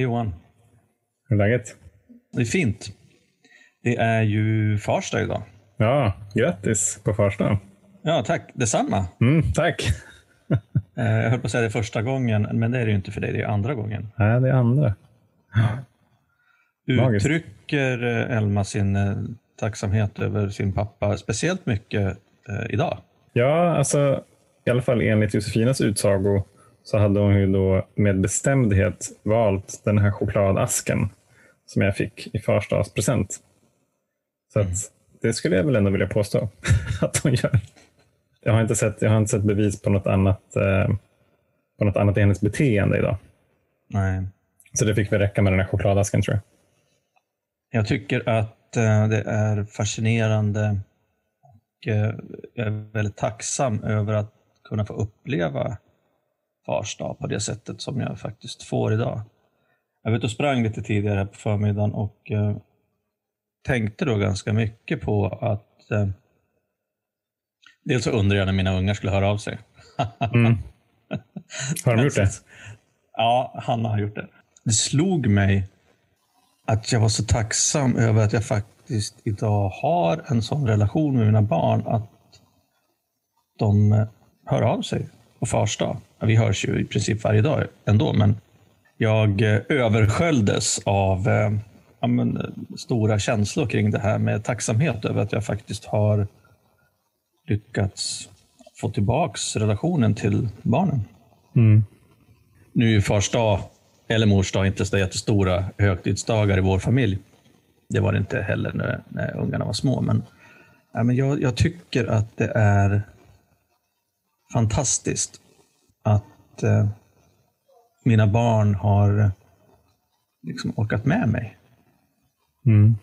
Johan. Hur är läget? Det är fint. Det är ju fars dag idag. Ja, grattis på första. Ja, tack. Detsamma. Mm, tack. Eh, Jag höll på att säga det första gången, men det är det ju inte för dig. Det är andra gången. Nej, det är andra. Uttrycker eh, Elma sin eh, tacksamhet över sin pappa speciellt mycket idag? Ja, alltså i alla fall enligt Josefinas utsago så hade hon ju då med bestämdhet valt den här chokladasken som jag fick i försdagspresent. Så att, det skulle jag väl ändå vilja påstå att hon gör. Jag har inte sett, jag har inte sett bevis på något annat eh, på något annat i hennes beteende idag. Nej. Så det fick väl räcka med den här chokladasken tror jag. Jag tycker att eh, det är fascinerande och eh, jag är väldigt tacksam över att kunna få uppleva fars dag på det sättet som jag faktiskt får idag. Jag ute och sprang lite tidigare här på förmiddagen och eh, tänkte då ganska mycket på att eh, dels så undrar jag när mina ungar skulle höra av sig. Mm. Har de gjort det? Ja, Hanna har gjort det. Det slog mig att jag var så tacksam över att jag faktiskt idag har en sån relation med mina barn att de eh, hör av sig på fars dag. Vi hörs ju i princip varje dag ändå, men jag eh, översköljdes av eh, ja, men, eh, stora känslor kring det här med tacksamhet över att jag faktiskt har lyckats få tillbaks relationen till barnen. Mm. Nu är fars dag eller mors dag inte så jättestora högtidsdagar i vår familj. Det var det inte heller när, när ungarna var små. Men, ja, men jag, jag tycker att det är fantastiskt att eh, mina barn har liksom orkat med mig. Mm.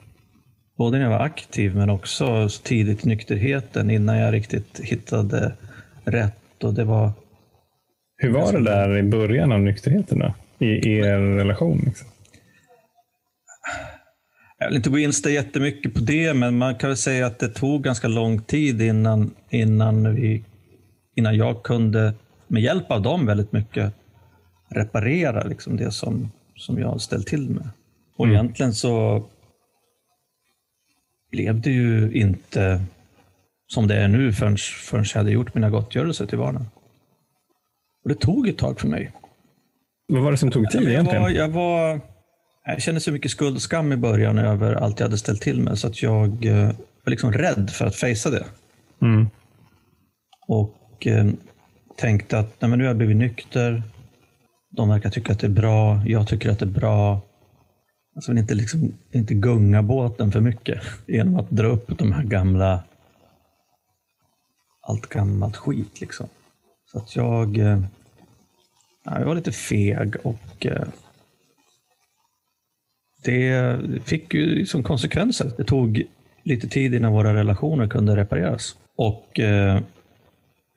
Både när jag var aktiv men också så tidigt nykterheten innan jag riktigt hittade rätt. Och det var Hur var det där i början av nykterheten då? I er relation? Liksom? Jag vill inte gå in så jättemycket på det, men man kan väl säga att det tog ganska lång tid innan, innan, vi, innan jag kunde, med hjälp av dem väldigt mycket, reparera liksom det som, som jag ställt till med. Och Mm. egentligen så blev det ju inte som det är nu förrän, förrän jag hade gjort mina gottgörelser till barnen. Och det tog ett tag för mig. Vad var det som tog tid jag, egentligen? var, jag, var, jag kände så mycket skuld och skam i början över allt jag hade ställt till med så att jag eh, var liksom rädd för att fejsa det. Mm. Och tänkte att nej, men nu har jag blivit nykter. De verkar tycka att det är bra. Jag tycker att det är bra. Alltså vill inte, liksom, inte gunga båten för mycket genom att dra upp de här gamla allt gammalt skit. Liksom. Så att jag, eh, ja, jag var lite feg och eh, det fick ju som konsekvenser. Det tog lite tid innan våra relationer kunde repareras. Och eh,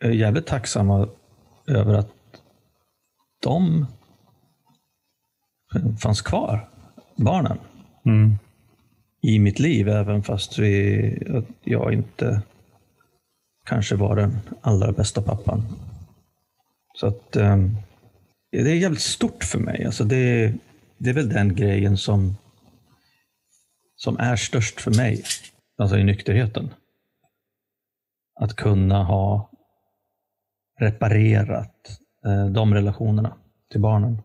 är jävligt tacksamma över att de fanns kvar, barnen, Mm. i mitt liv. Även fast vi, att jag inte kanske var den allra bästa pappan. Så att eh, det är jävligt stort för mig. Alltså det, det är väl den grejen som, som är störst för mig. Alltså i nykterheten. Att kunna ha reparerat eh, de relationerna till barnen.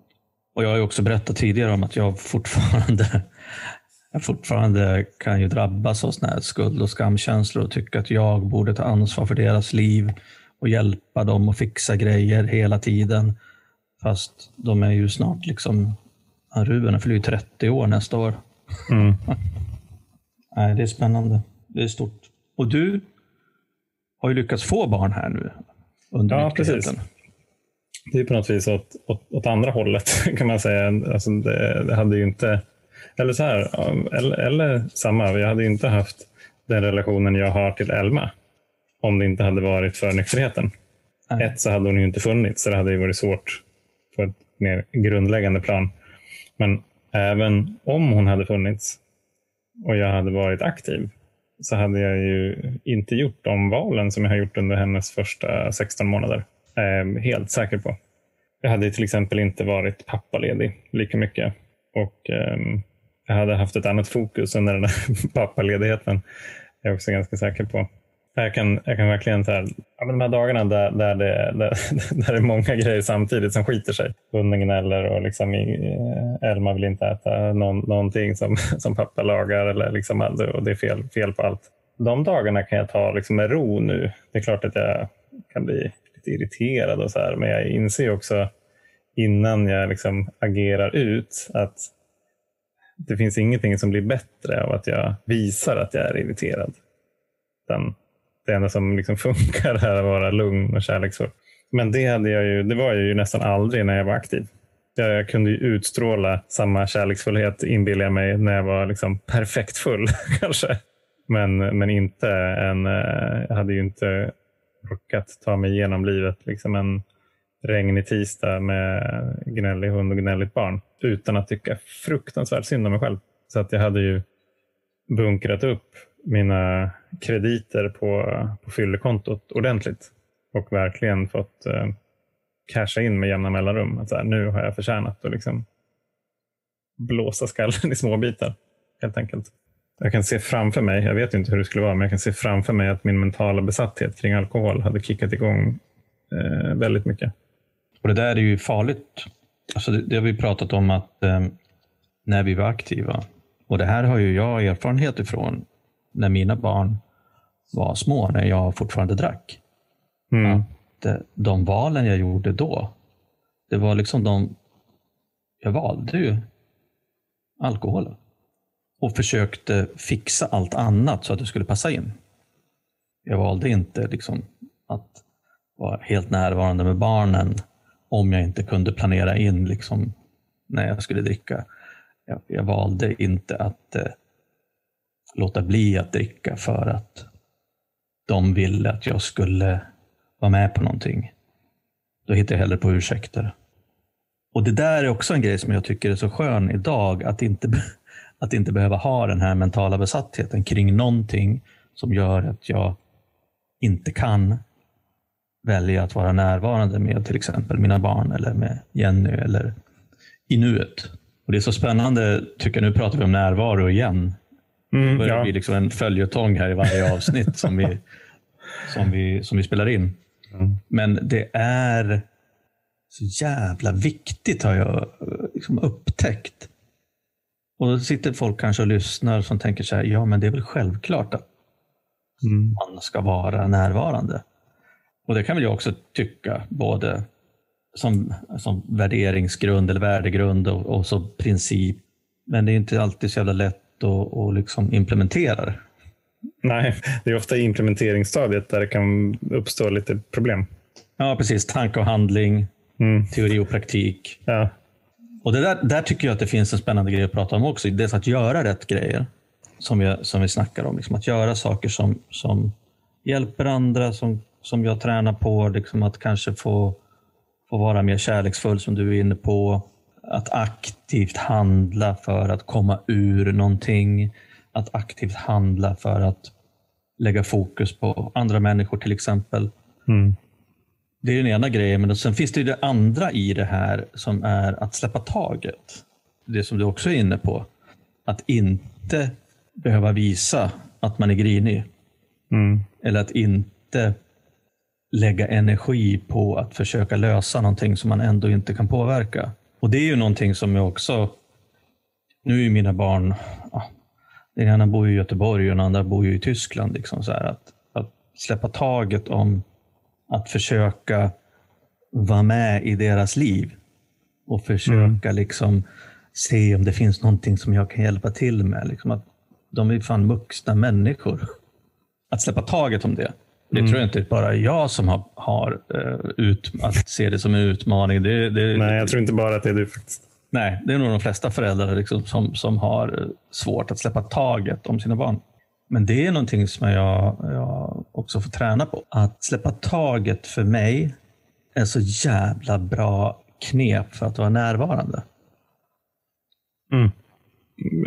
Och Jag har ju också berättat tidigare om att jag fortfarande, jag fortfarande kan ju drabbas av såna här skuld och skamkänslor och tycka att jag borde ta ansvar för deras liv och hjälpa dem att fixa grejer hela tiden. Fast de är ju snart liksom, Ruben fyller ju 30 år nästa år. Mm. Nej, det är spännande. Det är stort. Och du har ju lyckats få barn här nu under Ja, precis. Det är på något vis åt, åt, åt andra hållet kan man säga. Alltså det, det hade ju inte, eller så här, eller, eller samma, jag hade inte haft den relationen jag har till Elma om det inte hade varit för nykterheten. Nej. Ett så hade hon ju inte funnits, så det hade ju varit svårt på ett mer grundläggande plan. Men även om hon hade funnits och jag hade varit aktiv så hade jag ju inte gjort de valen som jag har gjort under hennes första 16 månader. Är jag helt säker på. Jag hade till exempel inte varit pappaledig lika mycket Och eh, jag hade haft ett annat fokus under den här pappaledigheten. Jag är också ganska säker på. Jag kan, jag kan verkligen så här, ja, de här dagarna där, där, det, där, där det är många grejer samtidigt som skiter sig. Hunden gnäller och liksom, eh, Elma vill inte äta någon, någonting som, som pappa lagar eller liksom, och det är fel, fel på allt. De dagarna kan jag ta liksom med ro nu. Det är klart att jag kan bli lite irriterad och så här, men jag inser också innan jag liksom agerar ut att det finns ingenting som blir bättre av att jag visar att jag är irriterad. Den, det enda som liksom funkar är att vara lugn och kärleksfull. Men det, hade jag ju, det var jag ju nästan aldrig när jag var aktiv. Jag, jag kunde ju utstråla samma kärleksfullhet, inbillar jag mig, när jag var liksom perfekt full. kanske. Men, men inte en, eh, jag hade ju inte orkat ta mig igenom livet liksom en regnig tisdag med gnällig hund och gnälligt barn utan att tycka fruktansvärt synd om mig själv. Så att jag hade ju bunkrat upp mina krediter på, på fyllekontot ordentligt och verkligen fått eh, casha in med jämna mellanrum. Att så här, nu har jag förtjänat att liksom blåsa skallen i små bitar. Helt enkelt. Jag kan se framför mig, jag vet inte hur det skulle vara, men jag kan se framför mig att min mentala besatthet kring alkohol hade kickat igång eh, väldigt mycket. Och Det där är ju farligt. Alltså det, det har vi pratat om att eh, när vi var aktiva, och det här har ju jag erfarenhet ifrån när mina barn var små, när jag fortfarande drack. Mm. Att eh, de valen jag gjorde då, det var liksom de, jag valde ju alkoholen och försökte fixa allt annat så att det skulle passa in. Jag valde inte liksom att vara helt närvarande med barnen om jag inte kunde planera in liksom när jag skulle dricka. Jag, jag valde inte att eh, låta bli att dricka för att de ville att jag skulle vara med på någonting. Då hittar jag hellre på ursäkter. Och det där är också en grej som jag tycker är så skön idag, att inte, att inte behöva ha den här mentala besattheten kring någonting som gör att jag inte kan välja att vara närvarande med till exempel mina barn eller med Jenny eller i nuet. Och Det är så spännande, tycker jag, nu pratar vi om närvaro igen. Mm, det börjar ja. bli liksom en följetong här i varje avsnitt som, vi, som, vi, som vi spelar in. Mm. Men det är så jävla viktigt har jag liksom upptäckt. Och då sitter folk kanske och lyssnar som tänker så här, ja men det är väl självklart att mm. man ska vara närvarande. Och det kan väl jag också tycka, både som, som värderingsgrund eller värdegrund och, och som princip. Men det är inte alltid så jävla lätt att, att liksom implementera det. Nej, det är ofta i implementeringsstadiet där det kan uppstå lite problem. Ja, precis. Tanke och handling, mm. teori och praktik. Ja. Och det där, där tycker jag att det finns en spännande grej att prata om också. Dels att göra rätt grejer, som vi, som vi snackar om. Liksom att göra saker som, som hjälper andra, som som jag tränar på. Liksom att kanske få, få vara mer kärleksfull som du är inne på. Att aktivt handla för att komma ur någonting. Att aktivt handla för att lägga fokus på andra människor till exempel. Mm. Det är den ena grejen, men sen finns det det andra i det här som är att släppa taget. Det som du också är inne på. Att inte behöva visa att man är grinig. Mm. Eller att inte lägga energi på att försöka lösa någonting som man ändå inte kan påverka. Och det är ju någonting som jag också... Nu är mina barn... Den ena bor i Göteborg och den andra bor i Tyskland. Liksom så att, att släppa taget om att försöka vara med i deras liv och försöka mm. liksom se om det finns någonting som jag kan hjälpa till med. Liksom att de är fan vuxna människor. Att släppa taget om det. Det mm. tror jag inte bara jag som har, har uh, ut, att se det som en utmaning. Det, det, Nej, jag tror inte bara att det är du faktiskt. Nej, det är nog de flesta föräldrar liksom som, som har svårt att släppa taget om sina barn. Men det är någonting som jag, jag också får träna på. Att släppa taget för mig är så jävla bra knep för att vara närvarande. Mm.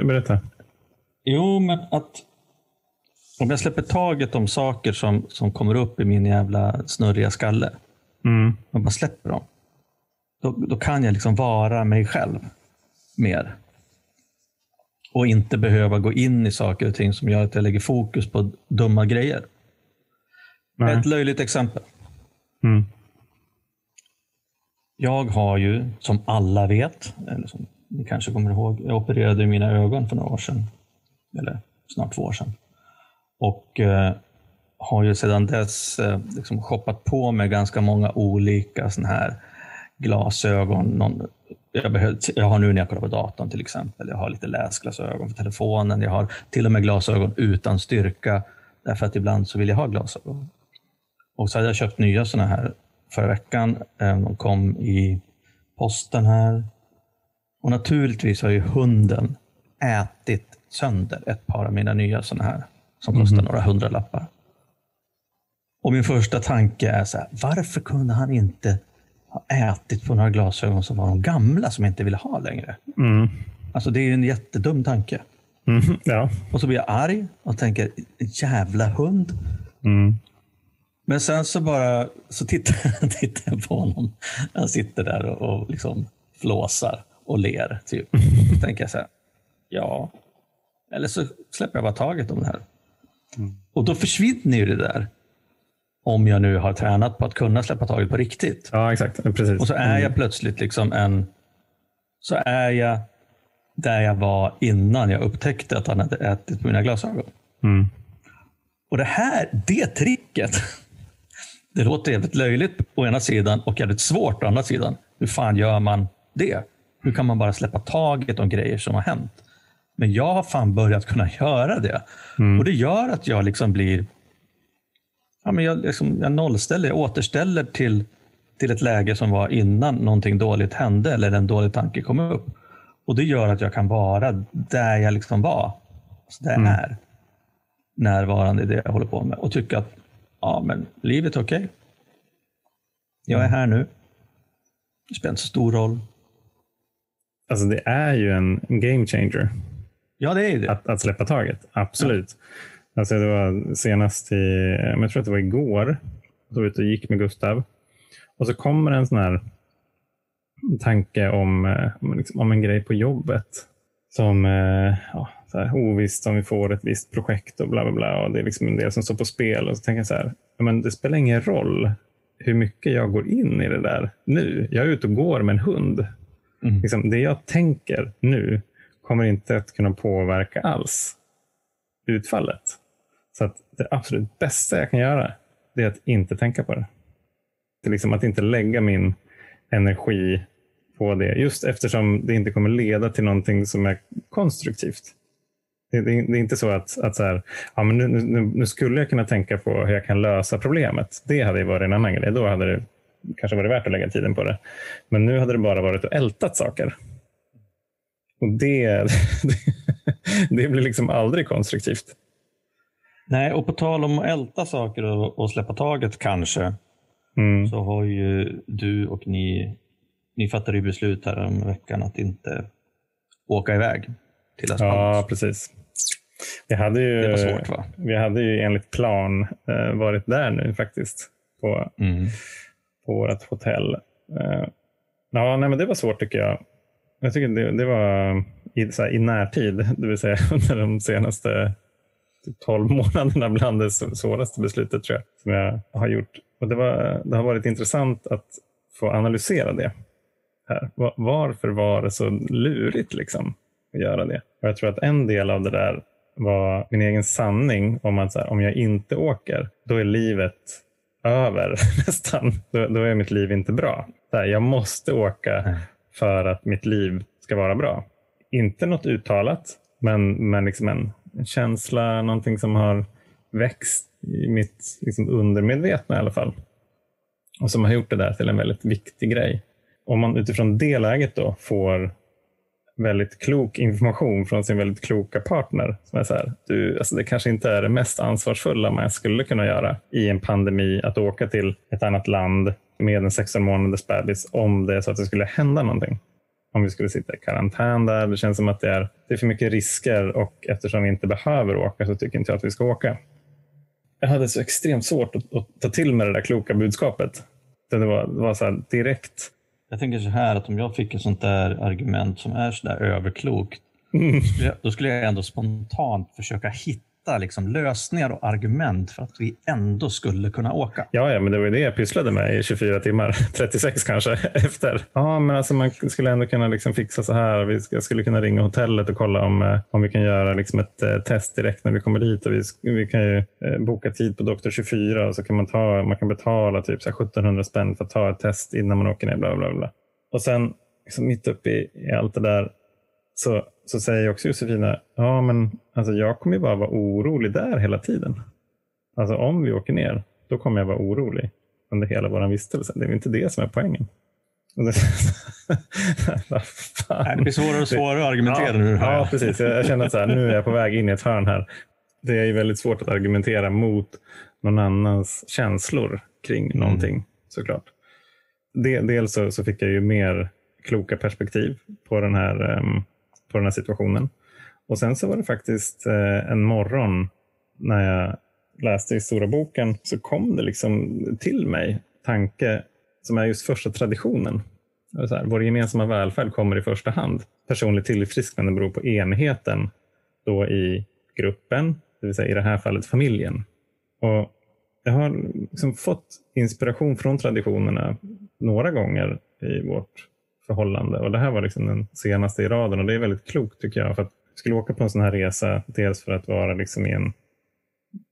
Berätta. Jo, men att om jag släpper taget om saker som, som kommer upp i min jävla snurriga skalle. Mm. Och bara släpper dem. Då, då kan jag liksom vara mig själv mer. Och inte behöva gå in i saker och ting som gör att jag lägger fokus på dumma grejer. Nej. Ett löjligt exempel. Mm. Jag har ju, som alla vet, eller som ni kanske kommer ihåg, jag opererade mina ögon för några år sedan. Eller snart två år sedan. Och eh, har ju sedan dess eh, liksom shoppat på med ganska många olika såna här glasögon. Någon, jag, behöver, jag har nu när jag kollar på datorn till exempel, jag har lite läsglasögon för telefonen. Jag har till och med glasögon utan styrka, därför att ibland så vill jag ha glasögon. Och så hade jag köpt nya sådana här förra veckan. Eh, de kom i posten här. Och naturligtvis har ju hunden ätit sönder ett par av mina nya sådana här som kostar några hundralappar. Och min första tanke är så här, varför kunde han inte ha ätit på några glasögon som var de gamla som jag inte ville ha längre? Mm. Alltså det är en jättedum tanke. Mm. Ja. Och så blir jag arg och tänker, jävla hund. Mm. Men sen så bara så tittar, tittar jag på honom. Han sitter där och, och liksom flåsar och ler. Typ. Då tänker jag så här, ja, eller så släpper jag bara taget om det här. Och då försvinner ju det där. Om jag nu har tränat på att kunna släppa taget på riktigt. ja, exakt. Precis. Och så är jag plötsligt liksom en... Så är jag där jag var innan jag upptäckte att han hade ätit på mina glasögon. Mm. Och det här, det tricket, det låter jävligt löjligt å ena sidan och jävligt svårt å andra sidan. Hur fan gör man det? Hur kan man bara släppa taget om grejer som har hänt? Men jag har fan börjat kunna göra det. Och det gör att jag liksom blir... Ja, men jag, liksom, jag nollställer, jag återställer till, till ett läge som var innan någonting dåligt hände eller en dålig tanke kom upp. Och det gör att jag kan vara där jag liksom var. Så där jag är närvarande i det jag håller på med och tycka att ja, men livet är okej. Jag är här nu. Det spelar inte så stor roll. Alltså, det är ju en game changer Ja, det är det. att, att släppa taget. Absolut. Alltså, det var senast i, jag tror att det var igår, så var jag ute och gick med Gustav. Och så kommer en sån här tanke om, eh, om liksom, om en grej på jobbet. Som eh, ja, så här, ovisst om vi får ett visst projekt och bla bla bla. Och det är liksom en del som står på spel. Och så tänker jag så här, ja, men det spelar ingen roll hur mycket jag går in i det där nu. Jag är ute och går med en hund. Mm. Liksom, det jag tänker nu kommer inte att kunna påverka alls utfallet. Så att det absolut bästa jag kan göra det är att inte tänka på det. det är liksom att inte lägga min energi på det. Just eftersom det inte kommer leda till någonting som är konstruktivt. Det, det, det är inte så att, att så här, ja, men nu, nu, nu skulle jag kunna tänka på hur jag kan lösa problemet. Det hade ju varit en annan grej. Då hade det kanske varit värt att lägga tiden på det. Men nu hade det bara varit att ältat saker. Och det, det blir liksom aldrig konstruktivt. Nej, och på tal om att älta saker och, och släppa taget kanske, Mm. så har ju du och ni, ni fattade ju beslut här om veckan att inte åka iväg till Las Ja, precis. Vi hade ju, Det var svårt va? Vi hade ju enligt plan eh, varit där nu faktiskt. På, Mm. på vårt hotell. Eh, ja, nej, men det var svårt tycker jag. Jag tycker det, det var i, så här, i närtid, det vill säga under de senaste typ 12 månaderna bland det svåraste beslutet tror jag som jag har gjort. Och det, var, det har varit intressant att få analysera det. här. Varför var det så lurigt liksom, att göra det? Och jag tror att en del av det där var min egen sanning om att så här, om jag inte åker, då är livet över nästan. Då, då är mitt liv inte bra. Här, jag måste åka mm för att mitt liv ska vara bra. Inte något uttalat, men, men liksom en, en känsla, någonting som har växt i mitt liksom undermedvetna i alla fall. Och som har gjort det där till en väldigt viktig grej. Om man utifrån det läget då får väldigt klok information från sin väldigt kloka partner. Som är så här, du, alltså det kanske inte är det mest ansvarsfulla man skulle kunna göra i en pandemi, att åka till ett annat land med en 16 månaders bebis om det är så att det skulle hända någonting. Om vi skulle sitta i karantän där. Det känns som att det är, det är för mycket risker och eftersom vi inte behöver åka så tycker inte jag att vi ska åka. Jag hade så extremt svårt att, att ta till mig det där kloka budskapet. Det var, det var så direkt Jag tänker så här att om jag fick ett sånt där argument som är så där överklokt Mm. Då skulle jag ändå spontant försöka hitta liksom lösningar och argument för att vi ändå skulle kunna åka. Ja, ja men det var ju det jag pysslade med i 24 timmar, 36 kanske efter. Ja, men alltså man skulle ändå kunna liksom fixa så här. Jag skulle kunna ringa hotellet och kolla om, eh, om vi kan göra liksom ett eh, test direkt när vi kommer dit. Och vi, vi kan ju eh, boka tid på Doktor 24 och så kan man, ta, man kan betala typ så 1700 spänn för att ta ett test innan man åker ner. Bla, bla, bla. Och sen liksom mitt uppe i, i allt det där så, så säger också Josefina, ja men alltså jag kommer ju bara vara orolig där hela tiden. Alltså om vi åker ner, då kommer jag vara orolig under hela vår vistelse. Det är inte det som är poängen. det blir svårare och svårare att argumentera ja, nu. Här. Ja, precis. Jag känner att så här, nu är jag på väg in i ett hörn här. Det är ju väldigt svårt att argumentera mot någon annans känslor kring mm. någonting såklart. Dels så, så fick jag ju mer kloka perspektiv på den här um, på den här situationen. Och sen så var det faktiskt eh, en morgon när jag läste i stora boken så kom det liksom till mig tanke som är just första traditionen. Så här, vår gemensamma välfärd kommer i första hand. Personligt tillfrisknande beror på enheten då i gruppen, det vill säga i det här fallet familjen. Och jag har liksom fått inspiration från traditionerna några gånger i vårt förhållande. Och det här var liksom den senaste i raden och det är väldigt klokt tycker jag. För att jag skulle åka på en sån här resa, dels för att vara liksom i en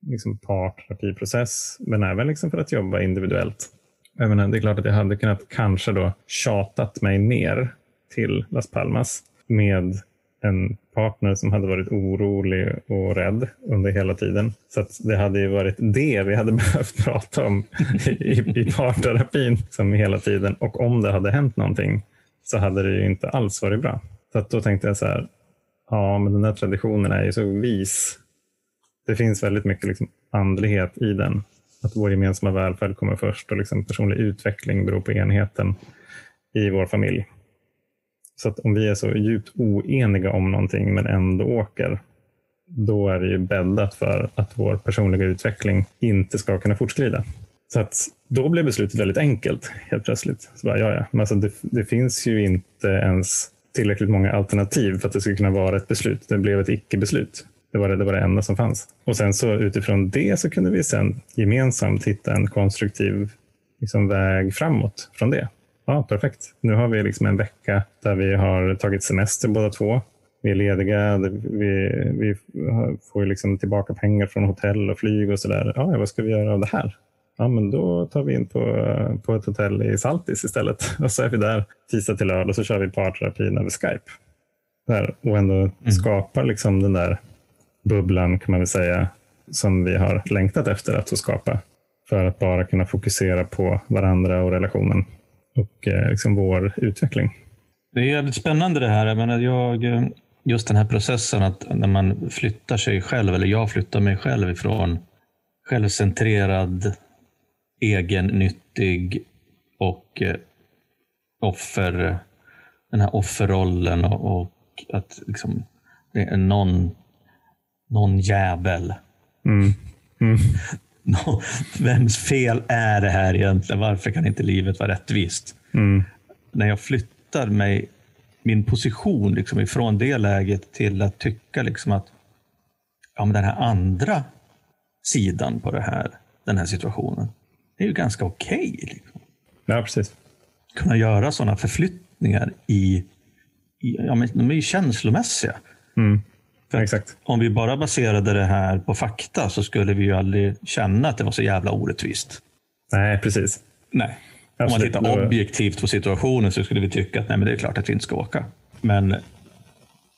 liksom parterapiprocess, men även liksom för att jobba individuellt. Jag menar, det är klart att jag hade kunnat kanske då tjatat mig ner till Las Palmas med en partner som hade varit orolig och rädd under hela tiden. Så det hade ju varit det vi hade behövt prata om i, i parterapin som hela tiden. Och om det hade hänt någonting så hade det ju inte alls varit bra. Så då tänkte jag så här, ja men den här traditionen är ju så vis. Det finns väldigt mycket liksom andlighet i den. Att vår gemensamma välfärd kommer först och liksom personlig utveckling beror på enheten i vår familj. Så att om vi är så djupt oeniga om någonting men ändå åker, då är det ju bäddat för att vår personliga utveckling inte ska kunna fortskrida. Så att då blev beslutet väldigt enkelt helt plötsligt. Så bara, ja, ja. Men alltså det, det, finns ju inte ens tillräckligt många alternativ för att det skulle kunna vara ett beslut. Det blev ett icke-beslut. Det var det, det var det enda som fanns. Och sen så utifrån det så kunde vi sen gemensamt hitta en konstruktiv liksom, väg framåt från det. Ja, perfekt. Nu har vi liksom en vecka där vi har tagit semester båda två. Vi är lediga, vi, vi får liksom tillbaka pengar från hotell och flyg och sådär. Ja, vad ska vi göra av det här? Ja, men då tar vi in på, på ett hotell i Saltis istället. Och så är vi där tisdag till lördag och så kör vi parterapin över Skype. Där, och ändå mm. skapar liksom den där bubblan kan man väl säga som vi har längtat efter att få skapa. För att bara kunna fokusera på varandra och relationen och eh, liksom vår utveckling. Det är jävligt spännande det här. Jag menar, jag, just den här processen att när man flyttar sig själv, eller jag flyttar mig själv ifrån självcentrerad egennyttig och eh, offer, den här offerrollen och, och att liksom, det är någon, någon jävel. Mm. Mm. Vems fel är det här egentligen? Varför kan inte livet vara rättvist? Mm. När jag flyttar mig, min position liksom ifrån det läget till att tycka liksom att ja, men den här andra sidan på det här, den här situationen, det är ju ganska okej. Okay, liksom. Ja, precis. Kunna göra sådana förflyttningar i, i ja, men de är ju känslomässiga. Mm. Exakt. Om vi bara baserade det här på fakta så skulle vi ju aldrig känna att det var så jävla orättvist. Nej, precis. Nej. Absolut. Om man tittar objektivt på situationen så skulle vi tycka att nej, men det är klart att vi inte ska åka. Men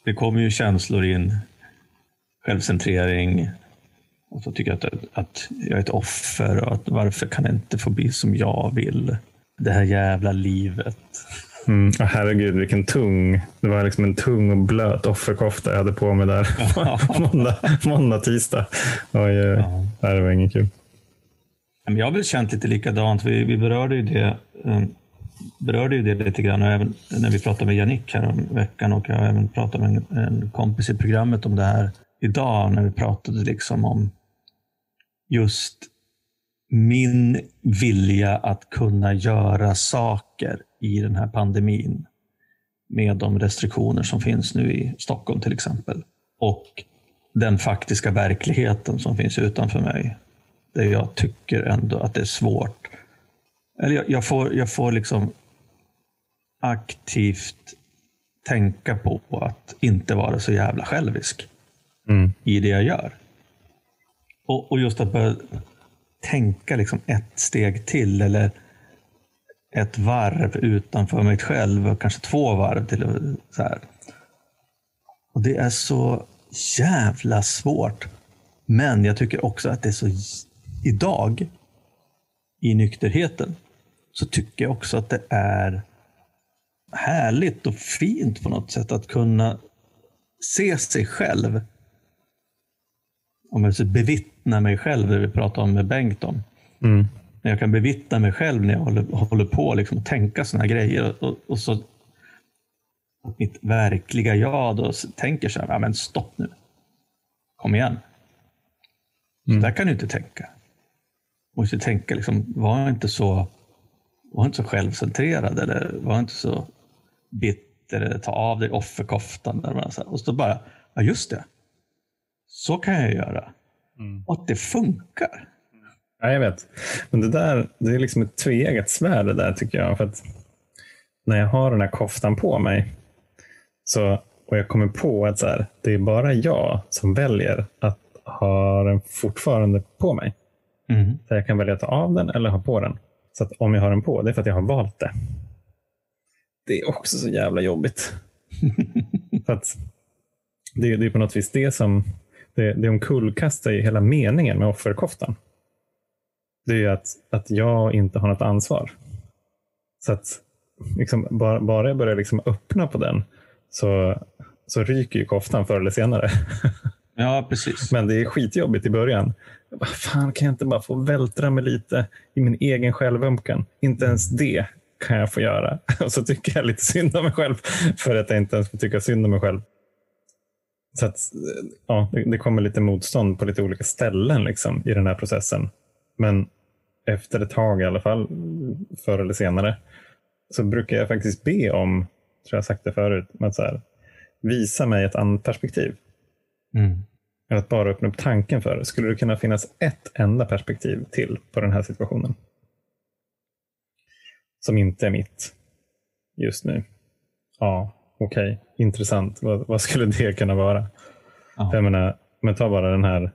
det kommer ju känslor in, självcentrering, och så tycker jag att, att jag är ett offer och att varför kan det inte få bli som jag vill? Det här jävla livet. Mm, oh, herregud, vilken tung. Det var liksom en tung och blöt offerkofta jag hade på mig där. måndag, måndag, tisdag. Oj, ja. Det var inget kul. Jag har väl känt lite likadant. Vi, vi berörde ju det um, berörde ju det lite grann även när vi pratade med Jannik här om veckan och jag har även pratat med en, en kompis i programmet om det här idag när vi pratade liksom om just min vilja att kunna göra saker i den här pandemin. med de restriktioner som finns nu i Stockholm till exempel. Och den faktiska verkligheten som finns utanför mig. Där jag tycker ändå att det är svårt. Eller jag, jag får, jag får liksom aktivt tänka på att inte vara så jävla självisk Mm. i det jag gör. Och, och just att börja tänka liksom ett steg till eller ett varv utanför mig själv och kanske två varv till. Så här. Och Det är så jävla svårt. Men jag tycker också att det är så idag i nykterheten så tycker jag också att det är härligt och fint på något sätt att kunna se sig själv. Om jag bevittna mig själv, det vi pratade om med Bengt om. Mm. Jag kan bevittna mig själv när jag håller, håller på liksom, att tänka sådana grejer. Och, och så mitt verkliga jag då tänker så här, ja, men stopp nu. Kom igen. Så Mm. där kan du inte tänka. Du måste tänka, liksom, var inte så var inte så självcentrerad eller var inte så bitter eller ta av dig offerkoftan. Eller vad så här. och så bara, ja just det. Så kan jag göra. Mm. Och att det funkar. Ja, jag vet. Men det där det är liksom ett tveeggat svärd det där tycker jag. För att när jag har den här koftan på mig så, och jag kommer på att så här, det är bara jag som väljer att ha den fortfarande på mig. Mm. Där jag kan välja att ta av den eller ha på den. Så att om jag har den på, det är för att jag har valt det. Det är också så jävla jobbigt. för att det, det är på något vis det som det, det omkullkastar ju hela meningen med offerkoftan. Det är ju att, att jag inte har något ansvar. Så att liksom, bara, bara jag börjar liksom öppna på den så, så ryker ju koftan förr eller senare. Ja, precis. Men det är skitjobbigt i början. Jag bara, Fan, kan jag inte bara få vältra mig lite i min egen självömkan? Inte ens det kan jag få göra. Och så tycker jag lite synd om mig själv för att jag inte ens får tycka synd om mig själv. Så att, ja, det, kommer lite motstånd på lite olika ställen liksom, i den här processen. Men efter ett tag i alla fall, förr eller senare, så brukar jag faktiskt be om, tror jag sagt det förut, men så här, visa mig ett annat perspektiv. Mm. Att bara öppna upp tanken för. Skulle det kunna finnas ett enda perspektiv till på den här situationen? Som inte är mitt just nu. Ja, okej, intressant. Vad, vad skulle det kunna vara? Ja. Jag menar, men ta bara den här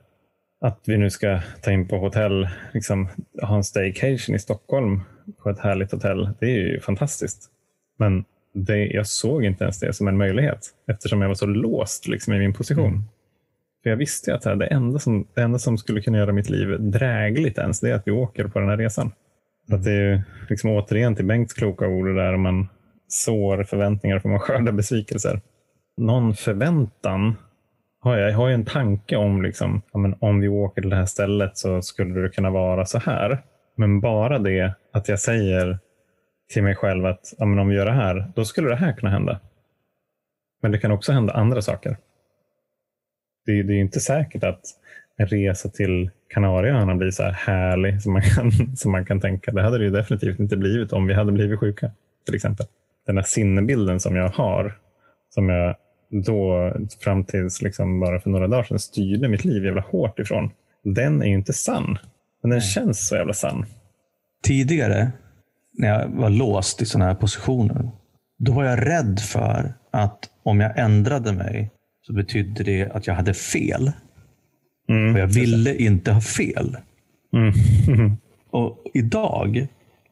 att vi nu ska ta in på hotell, liksom, ha en staycation i Stockholm på ett härligt hotell. Det är ju fantastiskt. Men det, jag såg inte ens det som en möjlighet eftersom jag var så låst liksom, i min position. Mm. För Jag visste att det, här, det, enda som, det enda som skulle kunna göra mitt liv drägligt ens, det är att vi åker på den här resan. För Att det är ju liksom återigen till Bengts kloka ord där man sår förväntningar får man skörda besvikelser. Någon förväntan har jag. Jag har ju en tanke om liksom, ja, men om vi åker till det här stället så skulle det kunna vara så här. Men bara det att jag säger till mig själv att ja, men om vi gör det här, då skulle det här kunna hända. Men det kan också hända andra saker. Det, det är ju inte säkert att en resa till Kanarieöarna blir så här härlig som man, kan, som man kan tänka. Det hade det ju definitivt inte blivit om vi hade blivit sjuka. Till exempel. Den här sinnebilden som jag har, som jag då fram tills liksom bara för några dagar sedan styrde mitt liv jävla hårt ifrån. Den är ju inte sann. Men den känns så jävla sann. Tidigare, när jag var låst i sådana här positioner, då var jag rädd för att om jag ändrade mig så betydde det att jag hade fel. Mm. Och jag ville inte ha fel. Mm. Och idag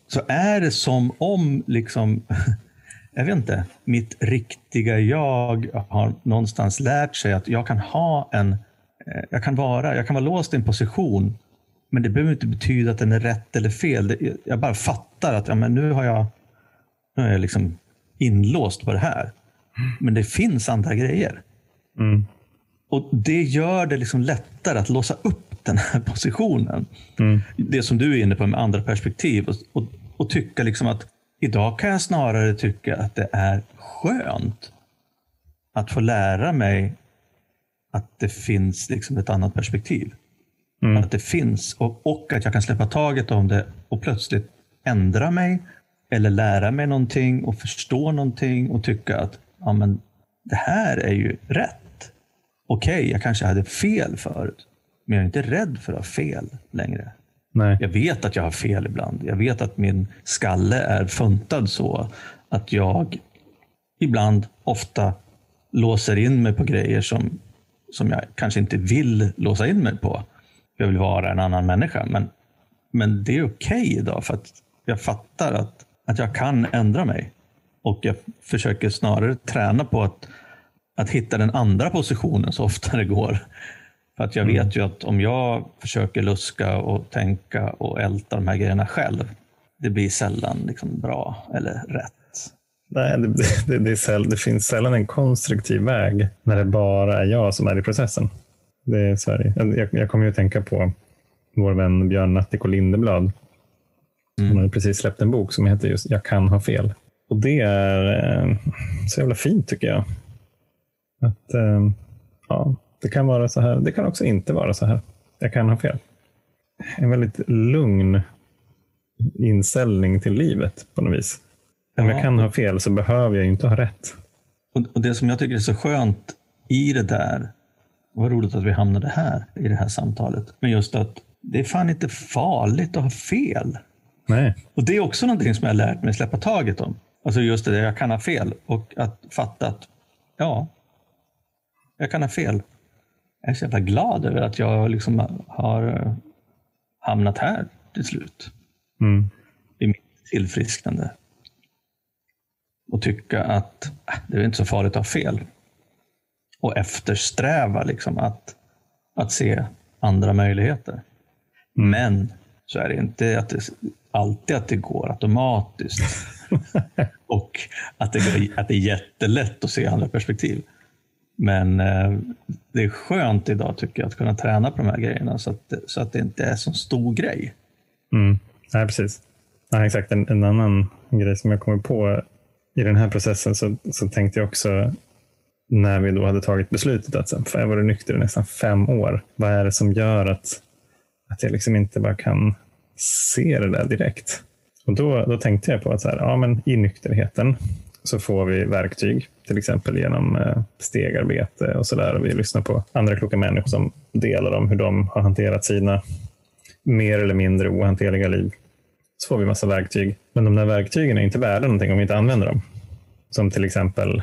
så är det som om, liksom, jag vet inte, mitt riktiga jag har någonstans lärt sig att jag kan ha en, eh, jag kan vara, jag kan vara låst i en position, men det behöver inte betyda att den är rätt eller fel. Jag bara fattar att ja, men nu har jag, nu är jag liksom inlåst på det här. Men det finns andra grejer. Mm. Och Det gör det liksom lättare att låsa upp den här positionen. Mm. Det som du är inne på med andra perspektiv. Och, och, och tycka liksom att idag kan jag snarare tycka att det är skönt att få lära mig att det finns liksom ett annat perspektiv. Mm. Att det finns och, och att jag kan släppa taget om det och plötsligt ändra mig eller lära mig någonting och förstå någonting och tycka att ja, men det här är ju rätt. Okej, okay, jag kanske hade fel förut, men jag är inte rädd för att ha fel längre. Nej. Jag vet att jag har fel ibland. Jag vet att min skalle är funtad så att jag ibland, ofta, låser in mig på grejer som, som jag kanske inte vill låsa in mig på. Jag vill vara en annan människa. Men, men det är okej okay idag för att jag fattar att, att jag kan ändra mig. Och jag försöker snarare träna på att, att hitta den andra positionen så ofta det går. Att jag mm. vet ju att om jag försöker luska och tänka och älta de här grejerna själv, det blir sällan liksom bra eller rätt. Nej, det, det, det, säll, det, finns sällan en konstruktiv väg när det bara är jag som är i processen. Det är här, jag, jag kommer ju att tänka på vår vän Björn Natthiko Lindeblad. Mm. Hon har precis släppt en bok som heter just Jag kan ha fel. Och det är eh, så jävla fint tycker jag. Att eh, ja, Det kan vara så här. Det kan också inte vara så här. Jag kan ha fel. En väldigt lugn inställning till livet på något vis. Om jag kan ha fel så behöver jag inte ha rätt. Och, Det som jag tycker är så skönt i det där, vad roligt att vi hamnade här i det här samtalet, men just att det är fan inte farligt att ha fel. Nej. Och Det är också någonting som jag har lärt mig släppa taget om. Alltså just det där, jag kan ha fel och att fatta att ja, jag kan ha fel. Jag är så jävla glad över att jag liksom har eh, hamnat här till slut. Mm. I mitt tillfrisknande och tycka att äh, det är inte så farligt att ha fel. Och eftersträva liksom att, att se andra möjligheter. Mm. Men så är det inte att det, alltid att det går automatiskt. och att det, att det är jättelätt att se andra perspektiv. Men eh, det är skönt idag tycker jag att kunna träna på de här grejerna så att, så att det inte är en så stor grej. Mm. Nej, precis. Nej, exakt. En, en annan grej som jag kommer på i den här processen så, så tänkte jag också när vi då hade tagit beslutet att för jag varit nykter i nästan fem år. Vad är det som gör att, att jag liksom inte bara kan se det där direkt? Och då, då tänkte jag på att så här, ja, men i nykterheten så får vi verktyg, till exempel genom eh, stegarbete och så där. Vi lyssnar på andra kloka människor som delar om hur de har hanterat sina mer eller mindre ohanterliga liv så får vi massa verktyg. Men de där verktygen är inte värda någonting om vi inte använder dem. Som till exempel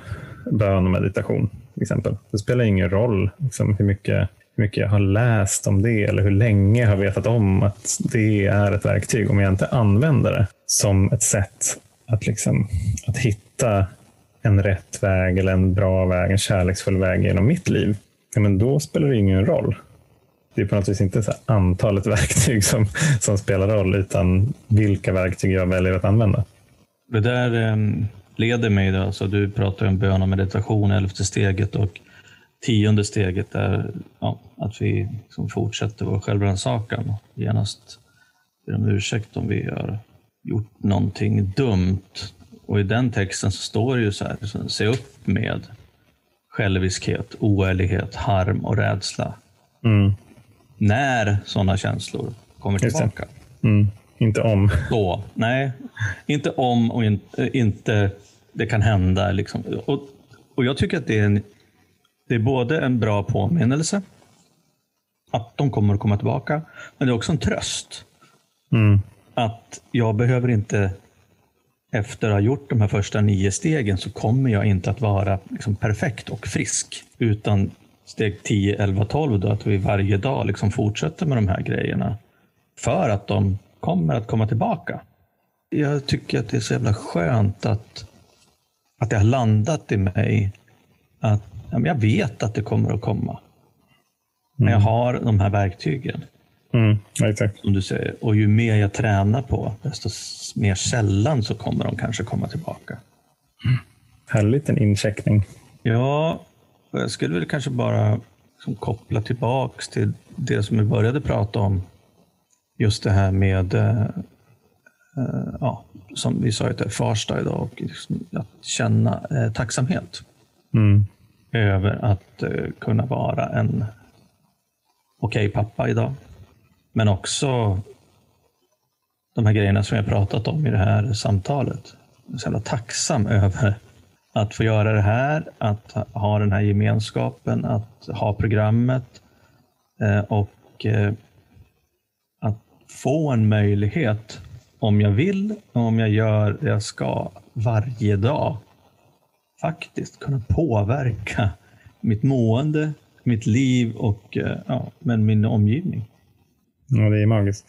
bön och meditation. Till exempel. Det spelar ingen roll liksom, hur, mycket, hur mycket jag har läst om det eller hur länge jag har vetat om att det är ett verktyg om jag inte använder det som ett sätt att, liksom, att hitta en rätt väg eller en bra väg, en kärleksfull väg genom mitt liv. Ja, men då spelar det ingen roll det är på något vis inte så antalet verktyg som, som spelar roll, utan vilka verktyg jag väljer att använda. Det där ehm, leder mig, då, alltså du pratar om bön och meditation, elfte steget och tionde steget är ja, att vi liksom fortsätter vår självrannsakan och genast ber om ursäkt om vi gör gjort någonting dumt. Och i den texten så står det ju så här, se upp med själviskhet, oärlighet, harm och rädsla. Mm när sådana känslor kommer tillbaka. Mm. Inte om. Då, nej, inte om och in, inte det kan hända. Liksom. Och, och Jag tycker att det är, en, det är både en bra påminnelse att de kommer att komma tillbaka, men det är också en tröst. Mm. Att jag behöver inte, efter att ha gjort de här första nio stegen, så kommer jag inte att vara liksom perfekt och frisk. Utan steg 10, 11, 12 då, att vi varje dag liksom fortsätter med de här grejerna för att de kommer att komma tillbaka. Jag tycker att det är så jävla skönt att, att det har landat i mig att ja, jag vet att det kommer att komma. Mm. När jag har de här verktygen. Mm, exakt. Som du säger. Och ju mer jag tränar på, desto mer sällan så kommer de kanske komma tillbaka. Mm. Härligt en incheckning. Ja, jag skulle väl kanske bara liksom koppla tillbaks till det som vi började prata om. Just det här med, eh, eh, ja, som vi sa, Farsta idag, och liksom att känna eh, tacksamhet mm. över att eh, kunna vara en okej okay pappa idag. Men också de här grejerna som jag pratat om i det här samtalet. Jag är så jävla tacksam över att få göra det här, att ha den här gemenskapen, att ha programmet eh, och eh, att få en möjlighet om jag vill och om jag gör det jag ska varje dag faktiskt kunna påverka mitt mående, mitt liv och eh, ja, men min omgivning. Ja, det är magiskt.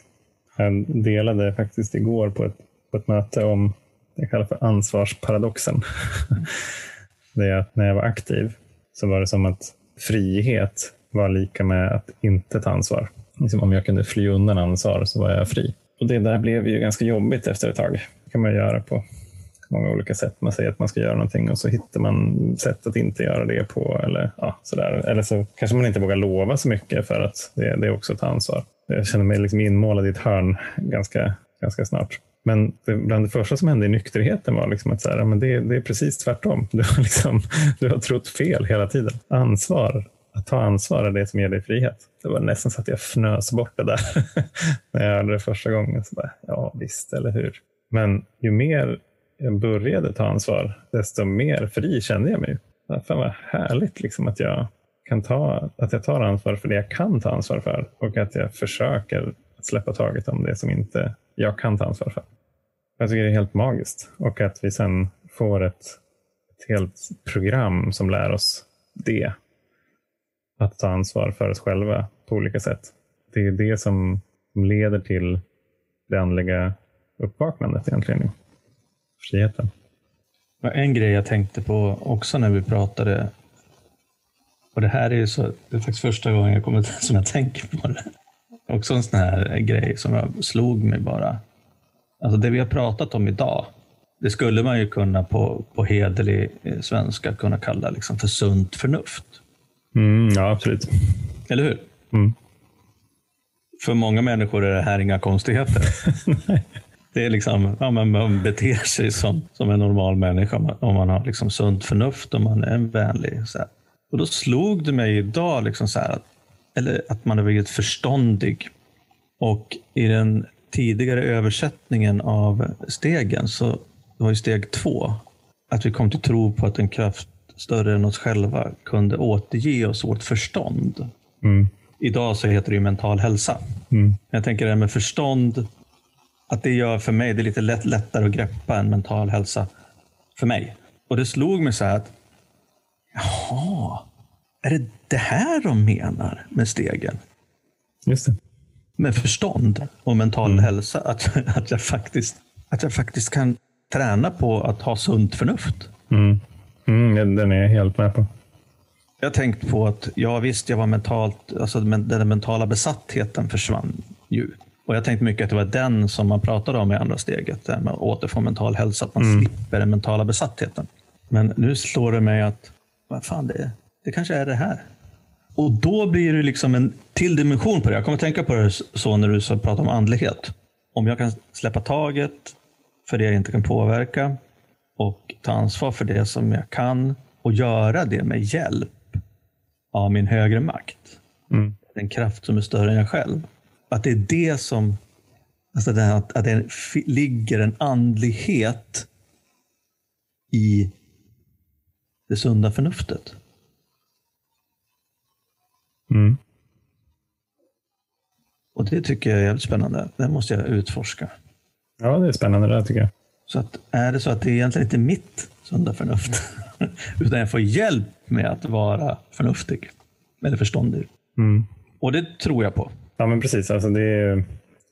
Jag delade faktiskt igår på ett, på ett möte om det jag kallar för ansvarsparadoxen. det är att när jag var aktiv så var det som att frihet var lika med att inte ta ansvar. Liksom om jag kunde fly undan ansvar så var jag fri. Och Det där blev ju ganska jobbigt efter ett tag. Det kan man göra på många olika sätt. Man säger att man ska göra någonting och så hittar man sätt att inte göra det på. Eller, ja, sådär. eller så kanske man inte vågar lova så mycket för att det, det är också ett ansvar. Jag känner mig liksom inmålad i ett hörn ganska, ganska snart. Men det, bland det första som hände i nykterheten var liksom att så här, men det, det är precis tvärtom. Du har, liksom, du har trott fel hela tiden. Ansvar, att ta ansvar är det som ger dig frihet. Det var nästan så att jag fnös bort det där när jag hörde det första gången. Så bara, ja, visst, eller hur? Men ju mer jag började ta ansvar, desto mer fri kände jag mig. Fan vad härligt liksom att jag kan ta, att jag tar ansvar för det jag kan ta ansvar för och att jag försöker släppa taget om det som inte jag kan ta ansvar för. Jag tycker det är helt magiskt och att vi sen får ett, ett helt program som lär oss det. Att ta ansvar för oss själva på olika sätt. Det är det som leder till det andliga uppvaknandet egentligen friheten. En grej jag tänkte på också när vi pratade, och det här är ju så, det är faktiskt första gången jag kommer som jag tänker på det. Också en sån här grej som jag slog mig bara. Alltså det vi har pratat om idag, det skulle man ju kunna på, på hederlig eh, svenska kunna kalla liksom för sunt förnuft. Mm, ja, absolut. Eller hur? Mm. För många människor är det här inga konstigheter. Det är liksom, ja, man beter sig som, som en normal människa om man har liksom sunt förnuft och man är vänlig. Så här. Och då slog det mig idag liksom så här, eller att man har blivit förståndig. Och i den tidigare översättningen av stegen så var ju steg två. Att vi kom till tro på att en kraft större än oss själva kunde återge oss vårt förstånd. Mm. Idag så heter det ju mental hälsa. Mm. Jag tänker det här med förstånd att det gör för mig, det är lite lätt, lättare att greppa en mental hälsa för mig. Och det slog mig så här att, jaha, är det det här de menar med stegen? Just det. Med förstånd och mental mm. hälsa. Att, att, jag faktiskt, att jag faktiskt kan träna på att ha sunt förnuft. Mm. Mm, den är jag helt med på. Jag har tänkt på att, ja visst, jag var mentalt, alltså den mentala besattheten försvann ju. Och jag tänkte mycket att det var den som man pratade om i andra steget, med att återfå mental hälsa, att man mm. slipper den mentala besattheten. Men nu slår det mig att, vad fan, det, det kanske är det här. Och då blir det liksom en till dimension på det. Jag kommer tänka på det så när du pratar om andlighet. Om jag kan släppa taget för det jag inte kan påverka och ta ansvar för det som jag kan och göra det med hjälp av min högre makt. Mm. Den kraft som är större än jag själv att det är det som, alltså det att, att det ligger en andlighet i det sunda förnuftet. Mm. Och det tycker jag är jävligt spännande. Det måste jag utforska. Ja, det är spännande det tycker jag. Så att, är det så att det är egentligen inte mitt sunda förnuft, utan jag får hjälp med att vara förnuftig, eller förståndig. Mm. Och det tror jag på. Ja, men precis. Alltså det, är,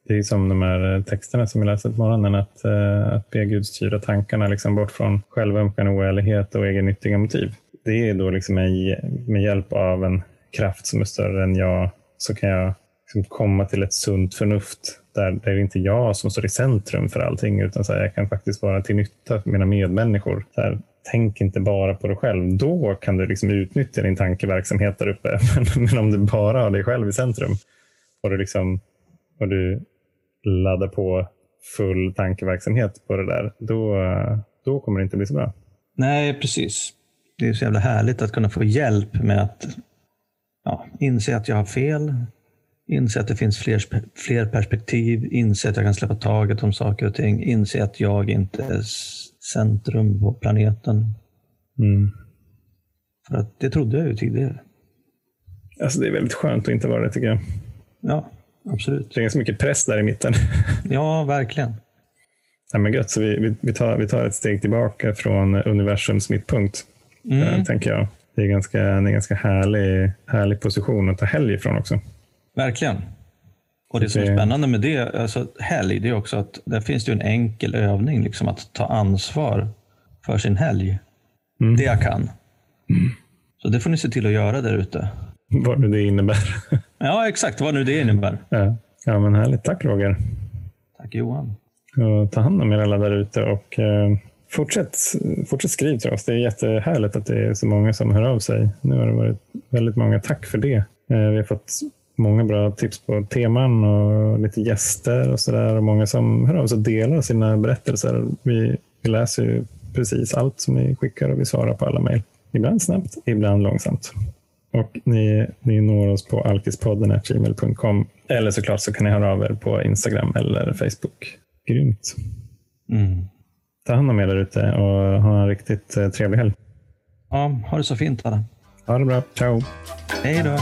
det är som de här eh, texterna som vi läste på morgonen, att, eh, att be Gud styra tankarna liksom bort från självömkan, oärlighet och egennyttiga motiv. Det är då liksom med, med hjälp av en kraft som är större än jag, så kan jag liksom komma till ett sunt förnuft där, där det inte är jag som står i centrum för allting, utan så här, jag kan faktiskt vara till nytta för mina medmänniskor. Så här, tänk inte bara på dig själv. Då kan du liksom utnyttja din tankeverksamhet där uppe. Men, men om du bara har dig själv i centrum, och du, liksom, och du laddar på full tankeverksamhet på det där, då, då kommer det inte bli så bra. Nej, precis. Det är så jävla härligt att kunna få hjälp med att ja, inse att jag har fel, Inse att det finns fler, fler perspektiv, inse att jag kan släppa taget om saker och ting, inse att jag inte är centrum på planeten. Mm. För att det trodde jag ju tidigare. Alltså det är väldigt skönt att inte vara det tycker jag. Ja, absolut. Det är ganska mycket press där i mitten. Ja, verkligen. Ja, men gött, så vi, vi, tar, vi tar ett steg tillbaka från universums mittpunkt, Mm. eh, tänker jag. Det är ganska, det är en ganska härlig, härlig position att ta helg ifrån också. Verkligen. Och det som är spännande med det, alltså helg, det är också att där finns det en enkel övning, liksom att ta ansvar för sin helg. Mm. Det jag kan. Så det får ni se till att göra där ute. Vad nu det innebär. Ja, exakt vad nu det innebär. ja. ja, men härligt. Tack Roger. Tack Johan. Och ta hand om er alla där ute och eh, fortsätt, fortsätt skriv till oss. Det är jättehärligt att det är så många som hör av sig. Nu har det varit väldigt många. Tack för det. Eh, vi har fått många bra tips på teman och lite gäster och sådär. Och många som hör av sig och delar sina berättelser. Vi, vi läser ju precis allt som ni skickar och vi svarar på alla mejl. Ibland snabbt, ibland långsamt. Och ni, ni når oss på alkispodden.gmail.com eller såklart så kan ni höra av er på Instagram eller Facebook. Grymt. Mm. Ta hand om er där ute och ha en riktigt eh, trevlig helg. Ja, ha det så fint alla. Ha det bra. Ciao. Hej då.